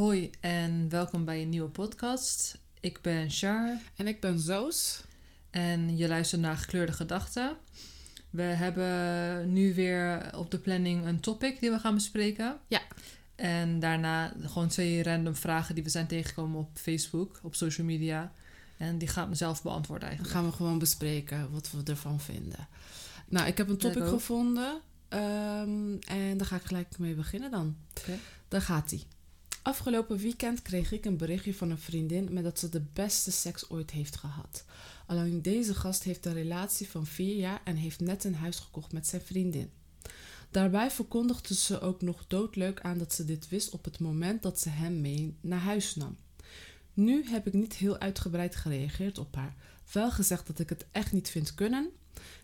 Hoi en welkom bij een nieuwe podcast. Ik ben Char En ik ben Zoos. en je luistert naar Gekleurde Gedachten. We hebben nu weer op de planning een topic die we gaan bespreken. Ja. En daarna gewoon twee random vragen die we zijn tegengekomen op Facebook, op social media. En die gaat mezelf beantwoorden Dan eigenlijk. gaan we gewoon bespreken wat we ervan vinden. Nou, ik heb een topic gevonden. ehm, en daar ga ik gelijk mee beginnen dan. Oké. Daar gaat ie. Afgelopen weekend kreeg ik een berichtje van een vriendin met dat ze de beste seks ooit heeft gehad. Alleen deze gast heeft een relatie van vier jaar en heeft net een huis gekocht met zijn vriendin. Daarbij verkondigde ze ook nog doodleuk aan dat ze dit wist op het moment dat ze hem mee naar huis nam. Nu heb ik niet heel uitgebreid gereageerd op haar. Wel gezegd dat ik het echt niet vind kunnen.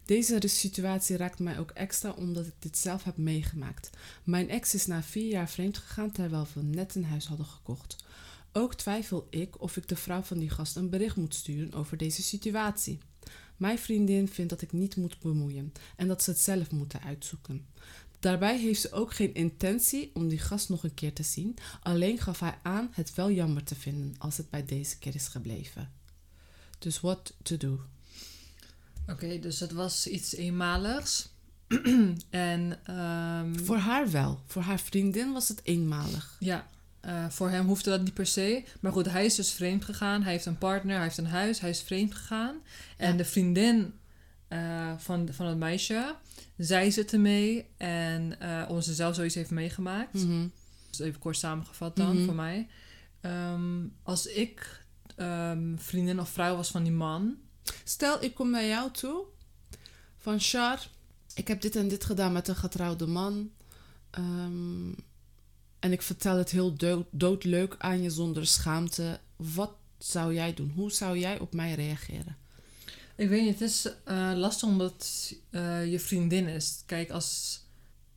Deze situatie raakt mij ook extra omdat ik dit zelf heb meegemaakt. Mijn ex is na vier jaar vreemd gegaan terwijl we net een huis hadden gekocht. Ook twijfel ik of ik de vrouw van die gast een bericht moet sturen over deze situatie. Mijn vriendin vindt dat ik niet moet bemoeien en dat ze het zelf moeten uitzoeken. Daarbij heeft ze ook geen intentie om die gast nog een keer te zien, alleen gaf hij aan het wel jammer te vinden als het bij deze keer is gebleven. Dus what to do? Oké, dus het was iets eenmaligs. en ehm, Voor haar wel. Voor haar vriendin was het eenmalig. Ja, eh, voor hem hoefde dat niet per se. Maar goed, hij is dus vreemd gegaan. Hij heeft een partner, hij heeft een huis, hij is vreemd gegaan. En Ja. de vriendin eh, van, van het meisje, zij zit ermee. En eh omdat ze zelf zoiets heeft meegemaakt. Mhm. Dus even kort samengevat dan Mhm. voor mij. Ehm, als ik ehm, vriendin of vrouw was van die man. Stel, ik kom naar jou toe van Char, ik heb dit en dit gedaan met een getrouwde man. Ehm, en ik vertel het heel dood, doodleuk aan je zonder schaamte. Wat zou jij doen? Hoe zou jij op mij reageren? Ik weet niet, het is eh, lastig omdat eh, je vriendin is. Kijk, als.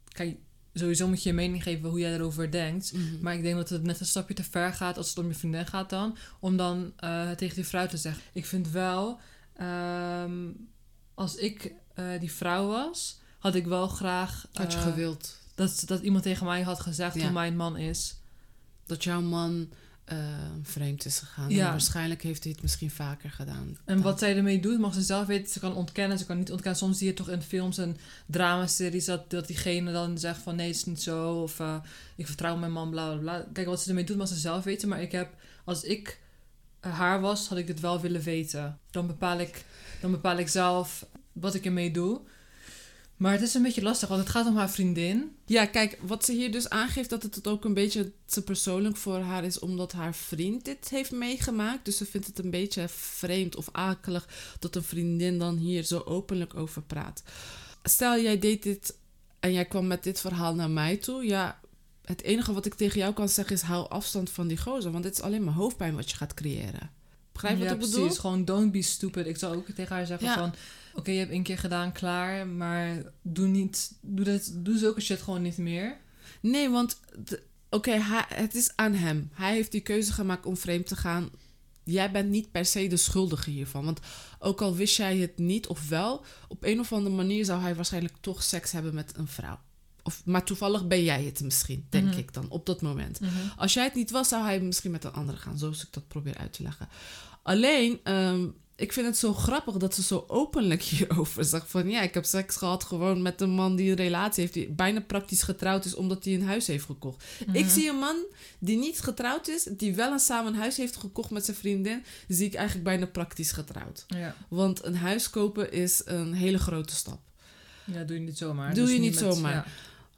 Kijk, sowieso moet je je mening geven hoe jij erover denkt. Mhm. Maar ik denk dat het net een stapje te ver gaat als het om je vriendin gaat dan. Om dan eh, tegen die vrouw te zeggen. Ik vind wel, ehm, als ik die vrouw was, had ik wel graag Had je gewild dat, dat iemand tegen mij had gezegd Ja. hoe mijn man is. dat jouw man eh, vreemd is gegaan? Ja. En waarschijnlijk heeft hij het misschien vaker gedaan. En dan. wat zij ermee doet, mag ze zelf weten. Ze kan ontkennen, ze kan niet ontkennen. Soms zie je toch in films en dramaseries dat, dat diegene dan zegt van nee, het is niet zo. Of eh, ik vertrouw mijn man, bla bla bla. Kijk, wat ze ermee doet, mag ze zelf weten. Maar ik heb, als ik eh, haar was, had ik dit wel willen weten. Dan bepaal ik, dan bepaal ik zelf wat ik ermee doe. Maar het is een beetje lastig, want het gaat om haar vriendin. Ja, kijk, wat ze hier dus aangeeft, dat het ook een beetje te persoonlijk voor haar is, omdat haar vriend dit heeft meegemaakt. Dus ze vindt het een beetje vreemd of akelig dat een vriendin dan hier zo openlijk over praat. Stel, jij deed dit en jij kwam met dit verhaal naar mij toe. Ja, het enige wat ik tegen jou kan zeggen is: hou afstand van die gozer, want dit is alleen maar hoofdpijn wat je gaat creëren. Begrijp je ja, wat ik precies. Gewoon don't be stupid. Ik zou ook tegen haar zeggen Ja. van... Oké, je hebt één keer gedaan, klaar. Maar doe niet... Doe, dit, doe zulke shit gewoon niet meer. Nee, want oké, het is aan hem. Hij heeft die keuze gemaakt om vreemd te gaan. Jij bent niet per se de schuldige hiervan. Want ook al wist jij het niet of wel, op een of andere manier zou hij waarschijnlijk toch seks hebben met een vrouw. Of, maar toevallig ben jij het misschien, denk Mhm. ik dan, op dat moment. Als jij het niet was, zou hij misschien met een andere gaan. Zoals ik dat probeer uit te leggen. Alleen, ehm, ik vind het zo grappig dat ze zo openlijk hierover zegt. Van ja, ik heb seks gehad gewoon met een man die een relatie heeft. Die bijna praktisch getrouwd is omdat hij een huis heeft gekocht. Ik zie een man die niet getrouwd is. Die wel een samen een huis heeft gekocht met zijn vriendin. Zie ik eigenlijk bijna praktisch getrouwd. Ja. Want een huis kopen is een hele grote stap. ja, doe je niet zomaar. Doe Dus je niet met- zomaar. ja.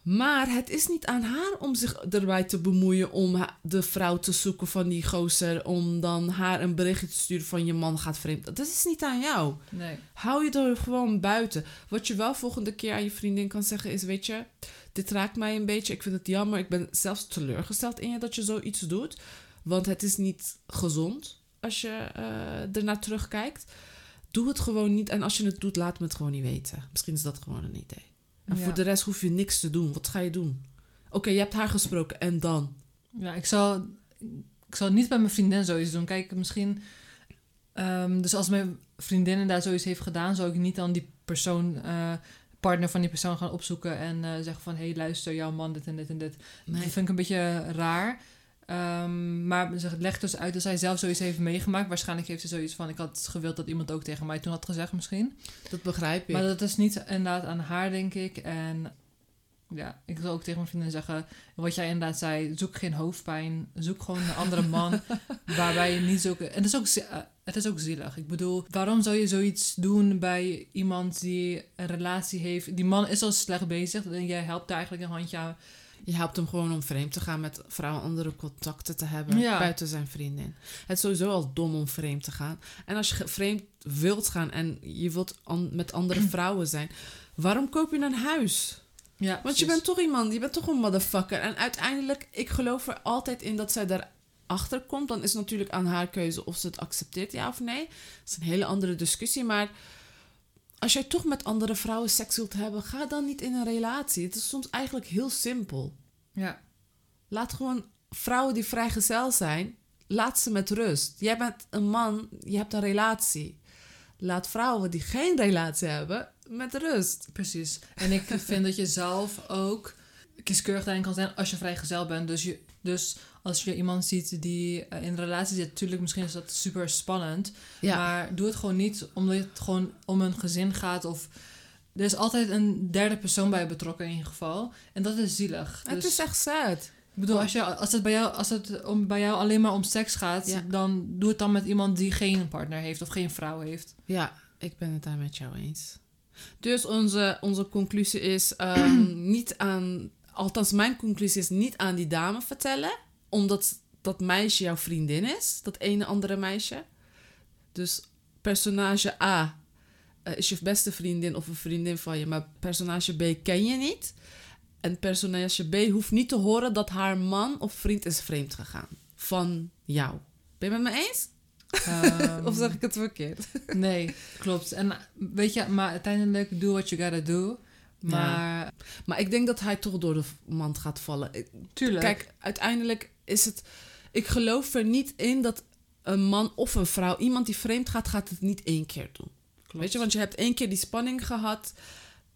Maar het is niet aan haar om zich erbij te bemoeien om de vrouw te zoeken van die gozer. Om dan haar een berichtje te sturen van je man gaat vreemd. Dat is niet aan jou. Nee. Hou je er gewoon buiten. Wat je wel volgende keer aan je vriendin kan zeggen is: Weet je, dit raakt mij een beetje. Ik vind het jammer. Ik ben zelfs teleurgesteld in je dat je zoiets doet. Want het is niet gezond als je eh ernaar terugkijkt. Doe het gewoon niet. En als je het doet, laat me het gewoon niet weten. Misschien is dat gewoon een idee. En Ja. voor de rest hoef je niks te doen. Wat ga je doen? Oké, je hebt haar gesproken en dan? Ja, ik zou, ik zou niet bij mijn vriendin zoiets doen. Kijk, misschien... ehm, dus als mijn vriendin daar zoiets heeft gedaan... zou ik niet dan die persoon... eh, partner van die persoon gaan opzoeken... en eh, zeggen van... hé, hey, luister, jouw man, dit en dit en dit. Nee. Dat vind ik een beetje raar. Ehm, maar ze legt dus uit dat zij zelf zoiets heeft meegemaakt. Waarschijnlijk heeft ze zoiets van: ik had gewild dat iemand ook tegen mij toen had gezegd, misschien. Dat begrijp ik. Maar dat is niet inderdaad aan haar, denk ik. En ja, ik wil ook tegen mijn vrienden zeggen: wat jij inderdaad zei, zoek geen hoofdpijn. Zoek gewoon een andere man waarbij je niet zo. En het is, ook, eh, het is ook zielig. Ik bedoel, waarom zou je zoiets doen bij iemand die een relatie heeft? Die man is al slecht bezig en jij helpt daar eigenlijk een handje aan. Je helpt hem gewoon om vreemd te gaan met vrouwen andere contacten te hebben Ja. buiten zijn vriendin. Het is sowieso al dom om vreemd te gaan. En als je vreemd wilt gaan en je wilt an- met andere vrouwen zijn, waarom koop je een huis? Ja, Want je bent toch iemand, je bent toch een motherfucker. En uiteindelijk, ik geloof er altijd in dat zij daarachter komt. Dan is het natuurlijk aan haar keuze of ze het accepteert, ja of nee. Dat is een hele andere discussie. Maar als jij toch met andere vrouwen seks wilt hebben, ga dan niet in een relatie. Het is soms eigenlijk heel simpel. Ja, Laat gewoon vrouwen die vrijgezel zijn, laat ze met rust. Jij bent een man, je hebt een relatie. Laat vrouwen die geen relatie hebben met rust. precies. En ik vind dat je zelf ook kieskeurig daarin kan zijn als je vrijgezel bent. Dus, je, dus als je iemand ziet die eh, in een relatie zit, natuurlijk misschien is dat super spannend. Ja, Maar doe het gewoon niet omdat het gewoon om een gezin gaat of... Er is altijd een derde persoon bij betrokken in ieder geval. En dat is zielig. het Dus, is echt sad. ik bedoel, als, je, als het, bij jou, als het om, bij jou alleen maar om seks gaat... Ja. dan doe het dan met iemand die geen partner heeft of geen vrouw heeft. Ja, ik ben het daar met jou eens. Dus onze, onze conclusie is ehm, niet aan... Althans, mijn conclusie is niet aan die dame vertellen. Omdat dat meisje jouw vriendin is. Dat ene andere meisje. Dus personage A eh, is je beste vriendin of een vriendin van je. Maar personage B ken je niet. En personage B hoeft niet te horen dat haar man of vriend is vreemd gegaan. Van jou. Ben je het met me eens? Ehm, Of zeg ik het verkeerd? Nee, klopt. En weet je, maar uiteindelijk do what you gotta do. Maar Maar ik denk dat hij toch door de mand gaat vallen. Tuurlijk. Kijk, uiteindelijk is het. Ik geloof er niet in dat een man of een vrouw, iemand die vreemd gaat, gaat het niet één keer doen. klopt. Weet je, want je hebt één keer die spanning gehad.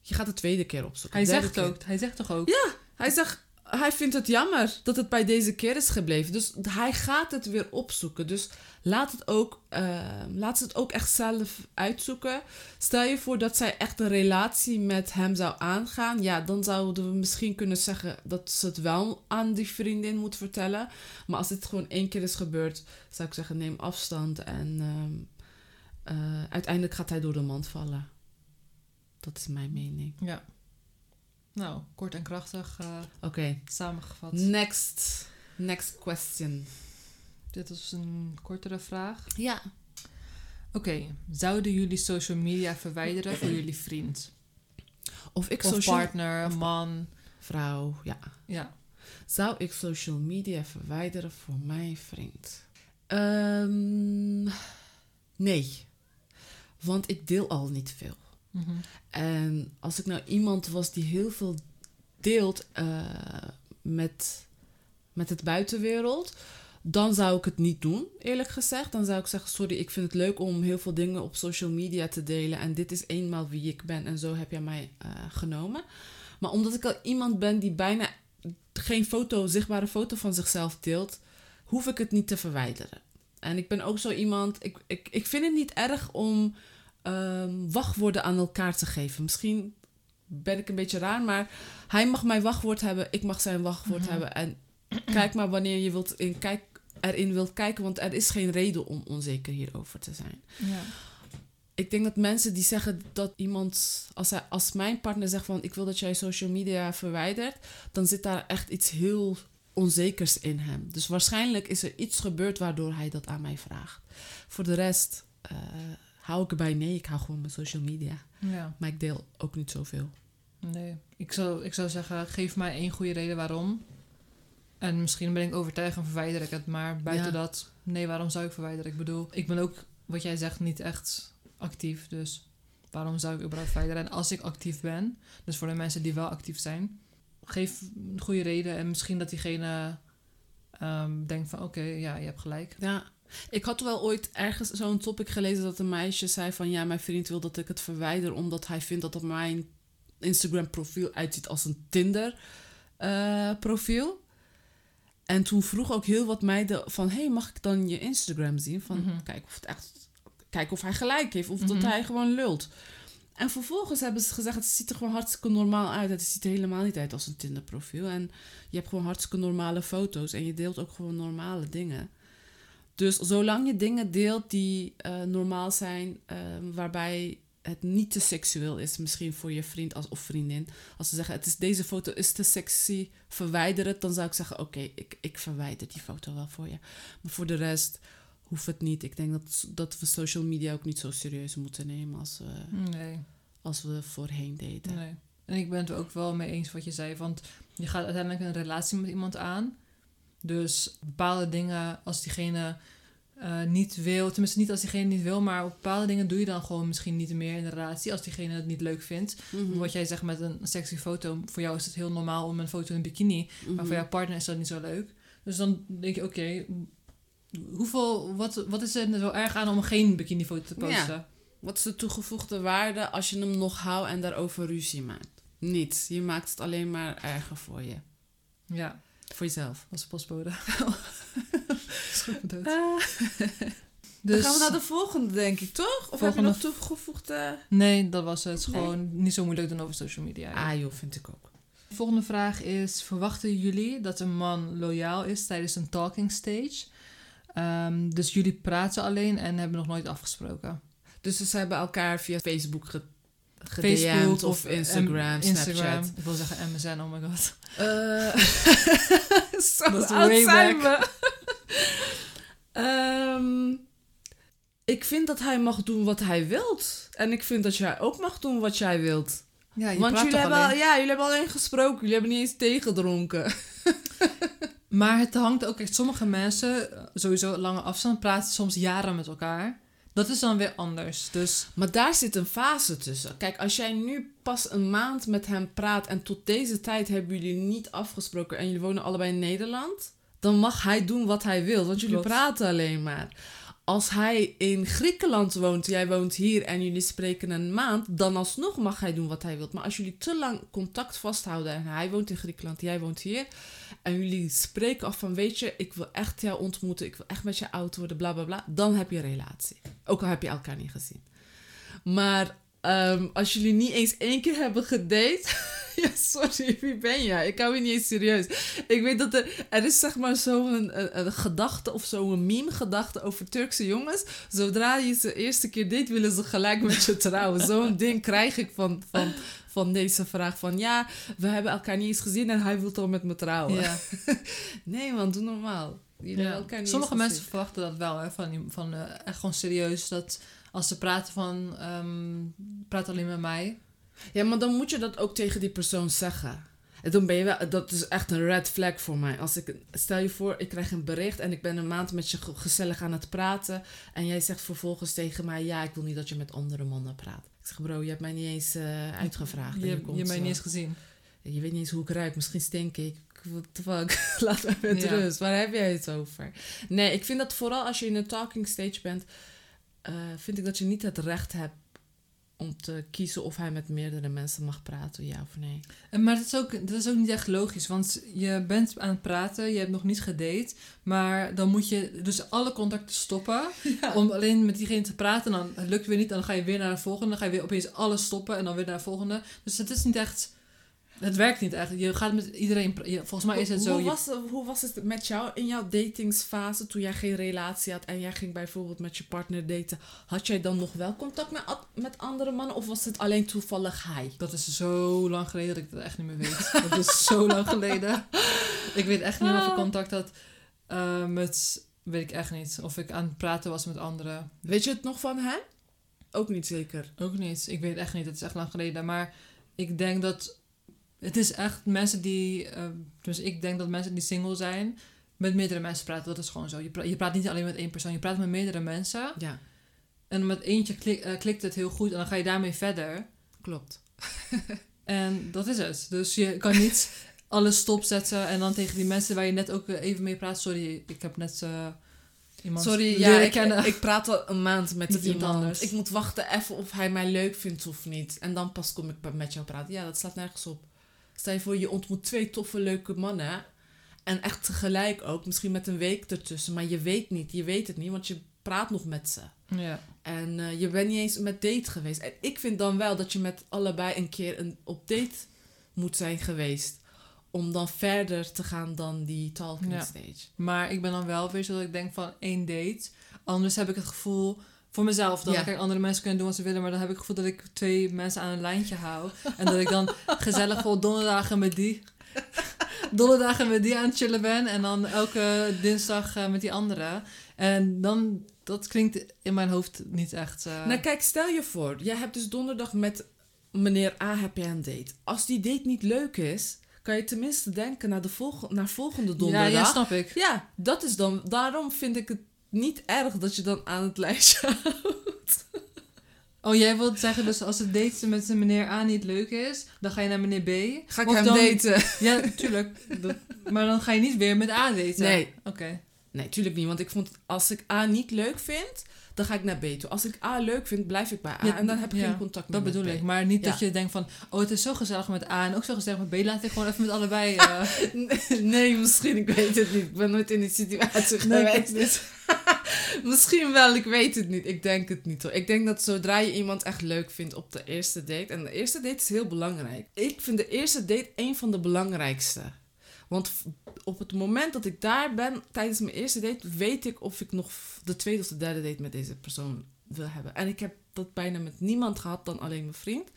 Je gaat de tweede keer opzoeken. hij zegt keer. ook, hij zegt toch ook? Ja, hij zegt. Hij vindt het jammer dat het bij deze keer is gebleven. Dus hij gaat het weer opzoeken. Dus laat het ook, eh, laat ze het ook echt zelf uitzoeken. Stel je voor dat zij echt een relatie met hem zou aangaan. Ja, dan zouden we misschien kunnen zeggen dat ze het wel aan die vriendin moet vertellen. Maar als dit gewoon één keer is gebeurd, zou ik zeggen: neem afstand. En ehm, eh, uiteindelijk gaat hij door de mand vallen. Dat is mijn mening. Ja. Nou, kort en krachtig Oké, samengevat. next. Next question. Dit was een kortere vraag. Ja. Oké, zouden jullie social media verwijderen voor jullie vriend? Of ik Of social... partner, man? Vrouw, ja. Ja. Zou ik social media verwijderen voor mijn vriend? Ehm, nee. Want ik deel al niet veel. Mhm. En als ik nou iemand was die heel veel deelt eh, met, met het buitenwereld, dan zou ik het niet doen, eerlijk gezegd. Dan zou ik zeggen: Sorry, ik vind het leuk om heel veel dingen op social media te delen. En dit is eenmaal wie ik ben. En zo heb jij mij eh, genomen. Maar omdat ik al iemand ben die bijna geen foto, zichtbare foto van zichzelf deelt, hoef ik het niet te verwijderen. En ik ben ook zo iemand, ik, ik, ik vind het niet erg om ehm, wachtwoorden aan elkaar te geven. Misschien ben ik een beetje raar, maar hij mag mijn wachtwoord hebben, ik mag zijn wachtwoord Mhm. hebben. En kijk maar wanneer je wilt in, kijk, erin wilt kijken, want er is geen reden om onzeker hierover te zijn. ja. Ik denk dat mensen die zeggen dat iemand, als, hij, als mijn partner zegt van ik wil dat jij social media verwijdert, dan zit daar echt iets heel onzekers in hem. Dus waarschijnlijk is er iets gebeurd waardoor hij dat aan mij vraagt. Voor de rest eh, hou ik erbij nee, ik hou gewoon mijn social media. ja. Maar ik deel ook niet zoveel. Nee, ik zou, ik zou zeggen, geef mij één goede reden waarom. En misschien ben ik overtuigd en verwijder ik het. Maar buiten Ja. dat, nee, waarom zou ik verwijderen? Ik bedoel, ik ben ook, wat jij zegt, niet echt actief. Dus waarom zou ik überhaupt verwijderen? En als ik actief ben, dus voor de mensen die wel actief zijn, geef een goede reden. En misschien dat diegene ehm, denkt van, oké, ja, je hebt gelijk. Ja. Ik had wel ooit ergens zo'n topic gelezen dat een meisje zei van ja, mijn vriend wil dat ik het verwijder omdat hij vindt dat op mijn Instagram profiel uitziet als een Tinder eh, profiel. En toen vroeg ook heel wat meiden van... hey, mag ik dan je Instagram zien? Van, Mhm. kijk, of het echt, kijk of hij gelijk heeft. Of dat Mhm. hij gewoon lult. En vervolgens hebben ze gezegd... het ziet er gewoon hartstikke normaal uit. Het ziet er helemaal niet uit als een Tinder profiel. En je hebt gewoon hartstikke normale foto's. En je deelt ook gewoon normale dingen. Dus zolang je dingen deelt die eh, normaal zijn... eh, waarbij het niet te seksueel is... misschien voor je vriend als, of vriendin... Als ze zeggen, het is, deze foto is te sexy, verwijder het. Dan zou ik zeggen, oké, ik, ik verwijder die foto wel voor je. Maar voor de rest hoeft het niet. Ik denk dat, dat we social media ook niet zo serieus moeten nemen als we, Nee, als we voorheen deden. nee. En ik ben het er ook wel mee eens wat je zei. Want je gaat uiteindelijk een relatie met iemand aan. Dus bepaalde dingen, als diegene eh, niet wil... Tenminste, niet als diegene niet wil, maar bepaalde dingen doe je dan gewoon misschien niet meer in de relatie. Als diegene het niet leuk vindt. Mhm. Wat jij zegt met een sexy foto. Voor jou is het heel normaal om een foto in een bikini. Maar Mhm. voor jouw partner is dat niet zo leuk. Dus dan denk je, oké, hoeveel, wat, wat is er zo erg aan om geen bikinifoto te posten? Wat is de toegevoegde waarde als je hem nog houdt en daarover ruzie maakt? Niets. Je maakt het alleen maar erger voor je. Ja, Voor jezelf. als postbode. Me dood. Dan Dus, gaan we naar de volgende, denk ik, toch? Of heb je Volgende. nog toegevoegde... Nee, dat was het. Nee? Gewoon niet zo moeilijk doen over social media. Ah joh, vind ik ook. De volgende vraag is: verwachten jullie dat een man loyaal is tijdens een talking stage? Ehm, dus jullie praten alleen en hebben nog nooit afgesproken. Dus ze hebben elkaar via Facebook Facebook of eh, Instagram, Snapchat. Ik wil zeggen MSN, oh my god. Eh, Zo Dat oud zijn we. Ehm, ik vind dat hij mag doen wat hij wilt. En ik vind dat jij ook mag doen wat jij wilt. Ja, je Want jullie hebben, al, alleen. ja, jullie hebben alleen gesproken. Jullie hebben niet eens tegedronken. Maar het hangt ook echt. Sommige mensen, eh, sowieso lange afstand, praten soms jaren met elkaar. Dat is dan weer anders. Dus Maar daar zit een fase tussen. Kijk, als jij nu pas een maand met hem praat en tot deze tijd hebben jullie niet afgesproken en jullie wonen allebei in Nederland, dan mag hij doen wat hij wil, want jullie Klopt. praten alleen maar. Als hij in Griekenland woont, jij woont hier en jullie spreken een maand, dan alsnog mag hij doen wat hij wil. Maar als jullie te lang contact vasthouden en hij woont in Griekenland, jij woont hier, en jullie spreken af van, weet je, ik wil echt jou ontmoeten, ik wil echt met je oud worden, bla bla bla, dan heb je een relatie. Ook al heb je elkaar niet gezien. Maar ehm, als jullie niet eens één keer hebben gedate. ja, sorry, wie ben jij? Ik hou je niet eens serieus. Ik weet dat er, er is zeg maar zo'n een, een gedachte of zo'n meme-gedachte over Turkse jongens. Zodra je ze eerste keer date, willen ze gelijk met je trouwen. Zo'n ding krijg ik van, van, van deze vraag van ja, we hebben elkaar niet eens gezien en hij wil toch met me trouwen. ja. Nee man, doe normaal. Elkaar niet Sommige mensen verwachten dat wel, hè, van, van eh, echt gewoon serieus. Dat als ze praten van, ehm, praat alleen met mij. Ja, maar dan moet je dat ook tegen die persoon zeggen. En dan ben je wel, dat is echt een red flag voor mij. Als ik, stel je voor, ik krijg een bericht en ik ben een maand met je ge- gezellig aan het praten. En jij zegt vervolgens tegen mij, ja, ik wil niet dat je met andere mannen praat. Ik zeg, bro, je hebt mij niet eens eh, uitgevraagd. Je, en je, komt hebt mij niet eens gezien. Je weet niet eens hoe ik ruik. Misschien stink ik. What the fuck? Laat me met Ja. rust. Waar heb jij het over? Nee, ik vind dat vooral als je in een talking stage bent... eh, vind ik dat je niet het recht hebt om te kiezen of hij met meerdere mensen mag praten, ja of nee. Maar dat is, ook, dat is ook niet echt logisch, want je bent aan het praten, je hebt nog niet gedate, maar dan moet je dus alle contacten stoppen om alleen met diegene te praten. En dan het lukt weer niet, dan ga je weer naar de volgende, dan ga je weer opeens alles stoppen en dan weer naar de volgende. Dus het is niet echt, het werkt niet eigenlijk. Je gaat met iedereen, volgens mij is het zo. Hoe je- was, hoe was het met jou in jouw datingsfase toen jij geen relatie had en jij ging bijvoorbeeld met je partner daten? Had jij dan nog wel contact met, met andere mannen of was het alleen toevallig hij? Dat is zo lang geleden dat ik dat echt niet meer weet. dat is zo lang geleden. Ik weet echt niet of ik contact had eh, met, weet ik echt niet. Of ik aan het praten was met anderen. Weet je het nog van hem? Ook niet zeker. Ook niet. Ik weet echt niet. Het is echt lang geleden. Maar ik denk dat het is echt mensen die. eh, dus ik denk dat mensen die single zijn. Met meerdere mensen praten. Dat is gewoon zo. Je, pra- je praat niet alleen met één persoon. Je praat met meerdere mensen. Ja, En met eentje klik, eh, klikt het heel goed. En dan ga je daarmee verder. klopt. En dat is het. Dus je kan niet alles stopzetten. En dan tegen die mensen waar je net ook eh, even mee praat. Sorry, ik heb net eh, iemand Sorry, ja, ik, ik praat al een maand met Met iemand iemand. anders. Ik moet wachten even of hij mij leuk vindt of niet. En dan pas kom ik met jou praten. Ja, dat slaat nergens op. Stel je voor, je ontmoet twee toffe, leuke mannen. En echt tegelijk ook, misschien met een week ertussen. Maar je weet niet, je weet het niet, want je praat nog met ze. Ja. En eh, je bent niet eens met date geweest. En ik vind dan wel dat je met allebei een keer een, op date moet zijn geweest. Om dan verder te gaan dan die talking Ja. stage. Maar ik ben dan wel weer zo dat ik denk van één date. Anders heb ik het gevoel voor mezelf dan. Ja. Kijk, andere mensen kunnen doen wat ze willen, maar dan heb ik het gevoel dat ik twee mensen aan een lijntje hou. En dat ik dan gezellig voor donderdagen met die. Donderdagen met die aan het chillen ben. En dan elke dinsdag eh, met die andere. En dan, dat klinkt in mijn hoofd niet echt. eh, Nou kijk, stel je voor, jij hebt dus donderdag met meneer A heb jij een date. Als die date niet leuk is, kan je tenminste denken naar, de volg naar volgende ja, donderdag. ja, snap ik. Ja, dat is dan. Daarom vind ik het niet erg dat je dan aan het lijstje houdt. Oh, jij wilt zeggen, dus als het date met meneer A niet leuk is, dan ga je naar meneer B. Ga ik Of hem dan- daten? Ja, natuurlijk. Dat- maar dan ga je niet weer met A daten. Nee. Oké. Nee, tuurlijk niet. Want ik vond, als ik A niet leuk vind, dan ga ik naar B toe. Als ik A leuk vind, blijf ik bij A. Ja, en dan heb ik ja, geen contact meer Dat bedoel ik. Maar niet Ja. dat je denkt van... Oh, het is zo gezellig met A en ook zo gezellig met B. Laat ik gewoon even met allebei... eh, Nee, misschien. Ik weet het niet. Ik ben nooit in die situatie Nee, ik geweest. misschien wel, ik weet het niet. Ik denk het niet hoor. Ik denk dat zodra je iemand echt leuk vindt op de eerste date... En de eerste date is heel belangrijk. Ik vind de eerste date een van de belangrijkste. Want op het moment dat ik daar ben, tijdens mijn eerste date... weet ik of ik nog de tweede of de derde date met deze persoon wil hebben. En ik heb dat bijna met niemand gehad dan alleen mijn vriend.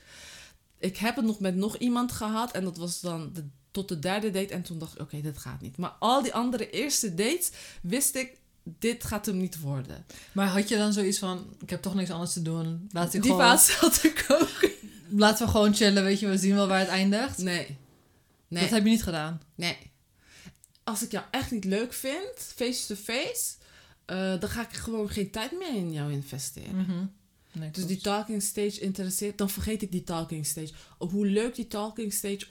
Ik heb het nog met nog iemand gehad. En dat was dan tot de derde date. En toen dacht ik, oké, dit gaat niet. Maar al die andere eerste dates wist ik... Dit gaat hem niet worden. Maar had je dan zoiets van... Ik heb toch niks anders te doen. Laat ik Die gewoon, fase had ik ook. Laten we gewoon chillen, weet je. We zien wel waar het eindigt. Nee. Nee. Dat heb je niet gedaan. Nee. Als ik jou echt niet leuk vind, face-to-face... eh, dan ga ik gewoon geen tijd meer in jou investeren. Mhm. Nee, Dus die talking stage interesseert, dan vergeet ik die talking stage. Hoe leuk die talking stage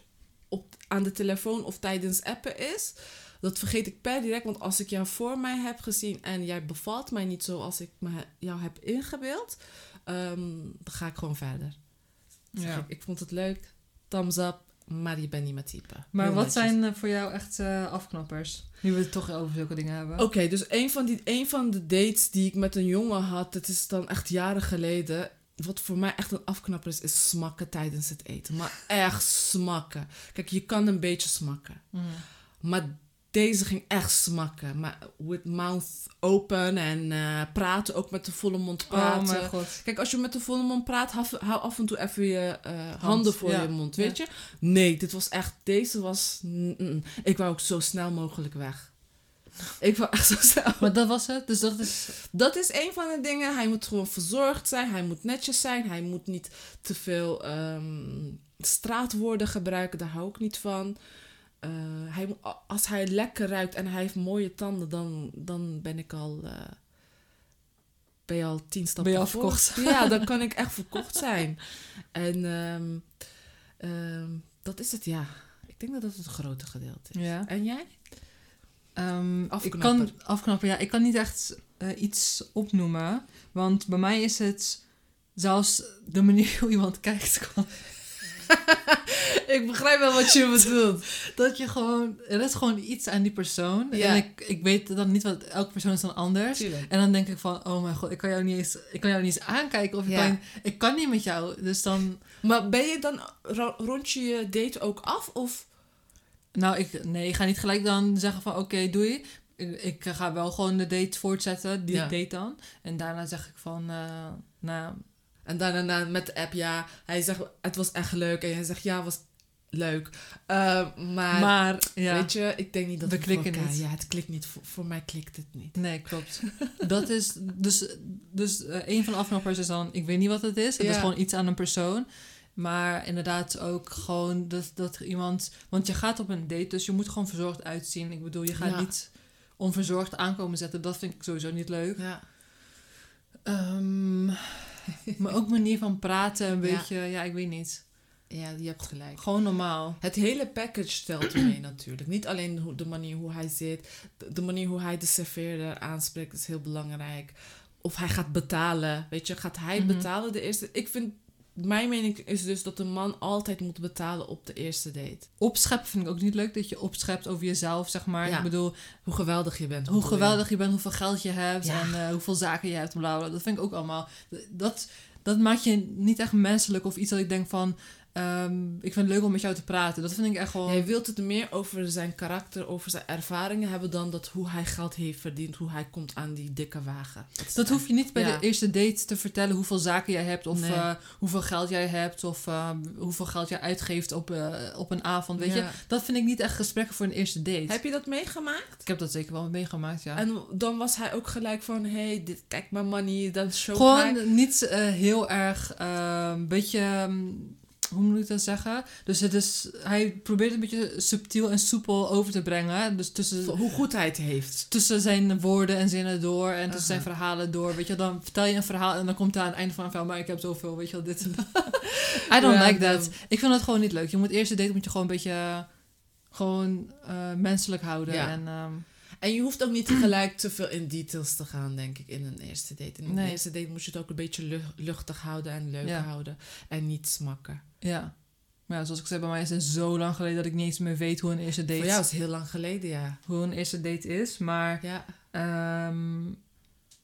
op, aan de telefoon of tijdens appen is, dat vergeet ik per direct. Want als ik jou voor mij heb gezien en jij bevalt mij niet zoals ik me, jou heb ingebeeld, ehm, dan ga ik gewoon verder. Ja. ik, ik vond het leuk, thumbs up, maar je bent niet mijn type. Maar Heel wat netjes. zijn eh, voor jou echt eh, afknappers? Nu we het toch over zulke dingen hebben. Oké, dus een van, die, een van de dates die ik met een jongen had, dat is dan echt jaren geleden. Wat voor mij echt een afknapper is, is smakken tijdens het eten. Maar echt smakken. Kijk, je kan een beetje smakken. Mhm. Maar deze ging echt smakken. Maar with mouth open en eh, praten, ook met de volle mond praten. Oh mijn god. Kijk, als je met de volle mond praat, hou, hou af en toe even je eh, handen voor ja. je mond, weet je? Nee, dit was echt, deze was, mm, mm. ik wou ook zo snel mogelijk weg. Ik wou echt zo snel. Maar dat was het. Dus dat is... Dat is een van de dingen. Hij moet gewoon verzorgd zijn, hij moet netjes zijn, hij moet niet te veel ehm, straatwoorden gebruiken, daar hou ik niet van. Eh, hij, als hij lekker ruikt en hij heeft mooie tanden, dan, dan ben ik al. eh, ben je al tien stappen Ben je al voor. verkocht. Ja, dan kan ik echt verkocht zijn. En ehm, ehm, dat is het, ja. Ik denk dat dat het grote gedeelte is. Ja. En jij? Ehm, ik kan afknappen, ja. Ik kan niet echt eh, iets opnoemen. Want bij mij is het zelfs de manier hoe iemand kijkt. kan- Ik begrijp wel wat je bedoelt. Dat je gewoon... Er is gewoon iets aan die persoon. Ja. En ik, ik weet dan niet wat... Elke persoon is dan anders. En dan denk ik van... Oh mijn god, ik kan jou niet eens, ik kan jou niet eens aankijken. Of ik, Ja. kan, ik kan niet met jou. Dus dan... Maar ben je dan ro- rond je je date ook af? Of Nou, ik, nee, ik ga niet gelijk dan zeggen van... Oké, doei. Ik, ga wel gewoon de date voortzetten. Die Ja. date dan. En daarna zeg ik van... eh, nou, En daarna met de app, ja, hij zegt het was echt leuk. En jij zegt ja, het was leuk. Uh, maar, maar ja. weet je, ik denk niet dat We klikken elkaar- niet. Ja, het klikt niet. Voor, voor mij klikt het niet. Nee, klopt. dat is dus, dus eh, een van de afknappers is dan, ik weet niet wat het is. Het Ja. is gewoon iets aan een persoon. Maar inderdaad ook gewoon dat, dat iemand, want je gaat op een date, dus je moet gewoon verzorgd uitzien. Ik bedoel, je gaat Ja. niet onverzorgd aankomen zetten. Dat vind ik sowieso niet leuk. Ja. Ehm, maar ook manier van praten, een beetje, ja, ik weet niet. ja, je hebt gelijk. Gewoon normaal. Het hele package telt mee natuurlijk. Niet alleen hoe- de manier hoe hij zit. De, de manier hoe hij de serveerder aanspreekt is heel belangrijk. Of hij gaat betalen. Weet je, gaat hij Mhm. betalen de eerste... Ik vind mijn mening is dus dat een man altijd moet betalen op de eerste date. Opscheppen vind ik ook niet leuk. Dat je opschept over jezelf, zeg maar. Ja. Ik bedoel, Hoe geweldig je bent. hoe geweldig je bent, hoeveel geld je hebt Ja. en eh, hoeveel zaken je hebt. Bla, bla. Dat vind ik ook allemaal. Dat, dat maakt je niet echt menselijk of iets dat ik denk van. Ehm, ik vind het leuk om met jou te praten. Dat vind ik echt gewoon. Jij wilt het meer over zijn karakter, over zijn ervaringen hebben dan dat hoe hij geld heeft verdiend, hoe hij komt aan die dikke wagen. is Dat hoef je niet bij Ja. de eerste date te vertellen hoeveel zaken jij hebt, of Nee. eh, hoeveel geld jij hebt, of eh, hoeveel geld jij uitgeeft op, eh, op een avond. Weet je, dat vind ik niet echt gesprekken voor een eerste date. Heb je dat meegemaakt? Ik heb dat zeker wel meegemaakt, ja. En dan was hij ook gelijk van, hey, dit, kijk mijn money, dan show hij. Gewoon niet eh, heel erg, eh, een beetje, ehm, hoe moet ik dat zeggen? Dus het is, hij probeert het een beetje subtiel en soepel over te brengen. Dus tussen, Hoe goed hij het heeft. tussen zijn woorden en zinnen door en tussen zijn verhalen door. Weet je, dan vertel je een verhaal en dan komt hij aan het einde van een verhaal, maar ik heb zoveel, weet je wel, dit en dat. I don't like that. Ik vind dat gewoon niet leuk. Je moet eerste date moet je gewoon een beetje, eh, gewoon eh, menselijk houden. Ja. En, ehm, En je hoeft ook niet tegelijk te veel in details te gaan, denk ik, in een eerste date. In een Nee. eerste date moet je het ook een beetje lu- luchtig houden en leuk Ja. houden. En niet smakken. Ja. Maar ja, zoals ik zei, bij mij is het zo lang geleden dat ik niet eens meer weet hoe een eerste date, Voor jou is het heel lang geleden, ja. hoe een eerste date is. Maar Ja, Ehm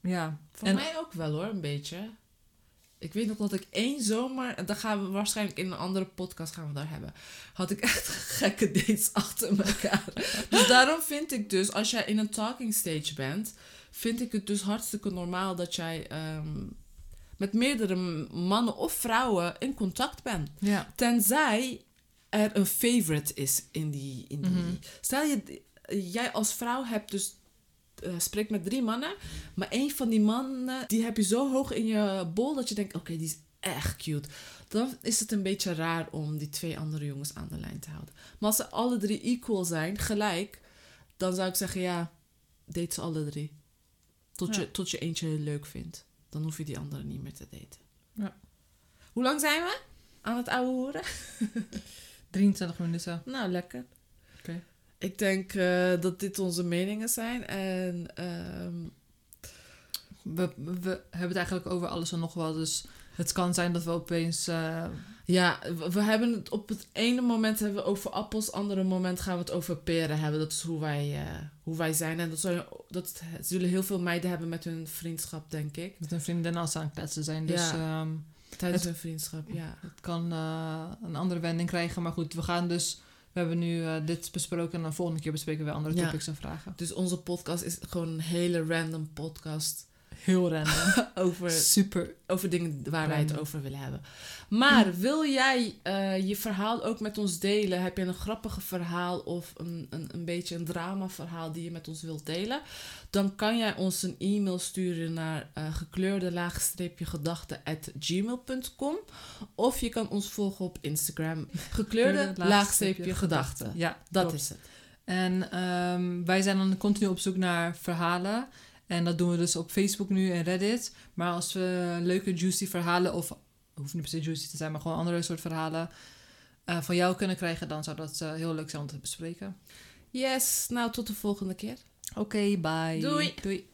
ja. voor En- mij ook wel hoor, een beetje. Ik weet nog dat ik één zomer, en gaan we waarschijnlijk in een andere podcast gaan we daar hebben, had ik echt gekke dates achter elkaar. dus daarom vind ik dus, als jij in een talking stage bent, vind ik het dus hartstikke normaal dat jij ehm, met meerdere mannen of vrouwen in contact bent. Ja. Tenzij er een favorite is in die. In die. Mhm. Stel je, jij als vrouw hebt dus. eh, spreekt met drie mannen, maar één van die mannen die heb je zo hoog in je bol dat je denkt: oké, die is echt cute. Dan is het een beetje raar om die twee andere jongens aan de lijn te houden. Maar als ze alle drie equal zijn, gelijk, dan zou ik zeggen: ja, date ze alle drie. Tot, Ja. je, tot je eentje leuk vindt. Dan hoef je die andere niet meer te daten. Ja. Hoe lang zijn we aan het ouwe horen? 23 minuten. Nou, lekker. Oké. Ik denk eh, dat dit onze meningen zijn. En ehm, We, we hebben het eigenlijk over alles en nog wat. Dus het kan zijn dat we opeens... eh, ja, we, hebben het op het ene moment hebben we over appels, andere moment gaan we het over peren hebben. Dat is hoe wij, eh, hoe wij zijn. En dat, zullen, dat zullen heel veel meiden hebben met hun vriendschap, denk ik. met een vriendin als ze aan het kletsen zijn. Dus Ja. ehm, Tijdens Het- hun vriendschap, ja. het kan eh, een andere wending krijgen. Maar goed, we gaan dus... We hebben nu eh, dit besproken en de volgende keer bespreken we andere Ja. topics en vragen. Dus onze podcast is gewoon een hele random podcast Heel random. over Super. over dingen waar wij het over willen hebben. Maar wil jij eh, je verhaal ook met ons delen? Heb je een grappige verhaal of een, een, een beetje een drama verhaal die je met ons wilt delen? Dan kan jij ons een e-mail sturen naar eh gekleurde laagstreepje gedachten at gmail.com of je kan ons volgen op Instagram gekleurde laagstreepje gedachten. Ja, Dat klopt. is het. En ehm, wij zijn dan continu op zoek naar verhalen. En dat doen we dus op Facebook nu en Reddit. Maar als we leuke juicy verhalen, of hoeft niet per se juicy te zijn, maar gewoon andere soort verhalen eh, van jou kunnen krijgen, dan zou dat eh, heel leuk zijn om te bespreken. Yes, nou tot de volgende keer. Oké, bye. Doei. Doei.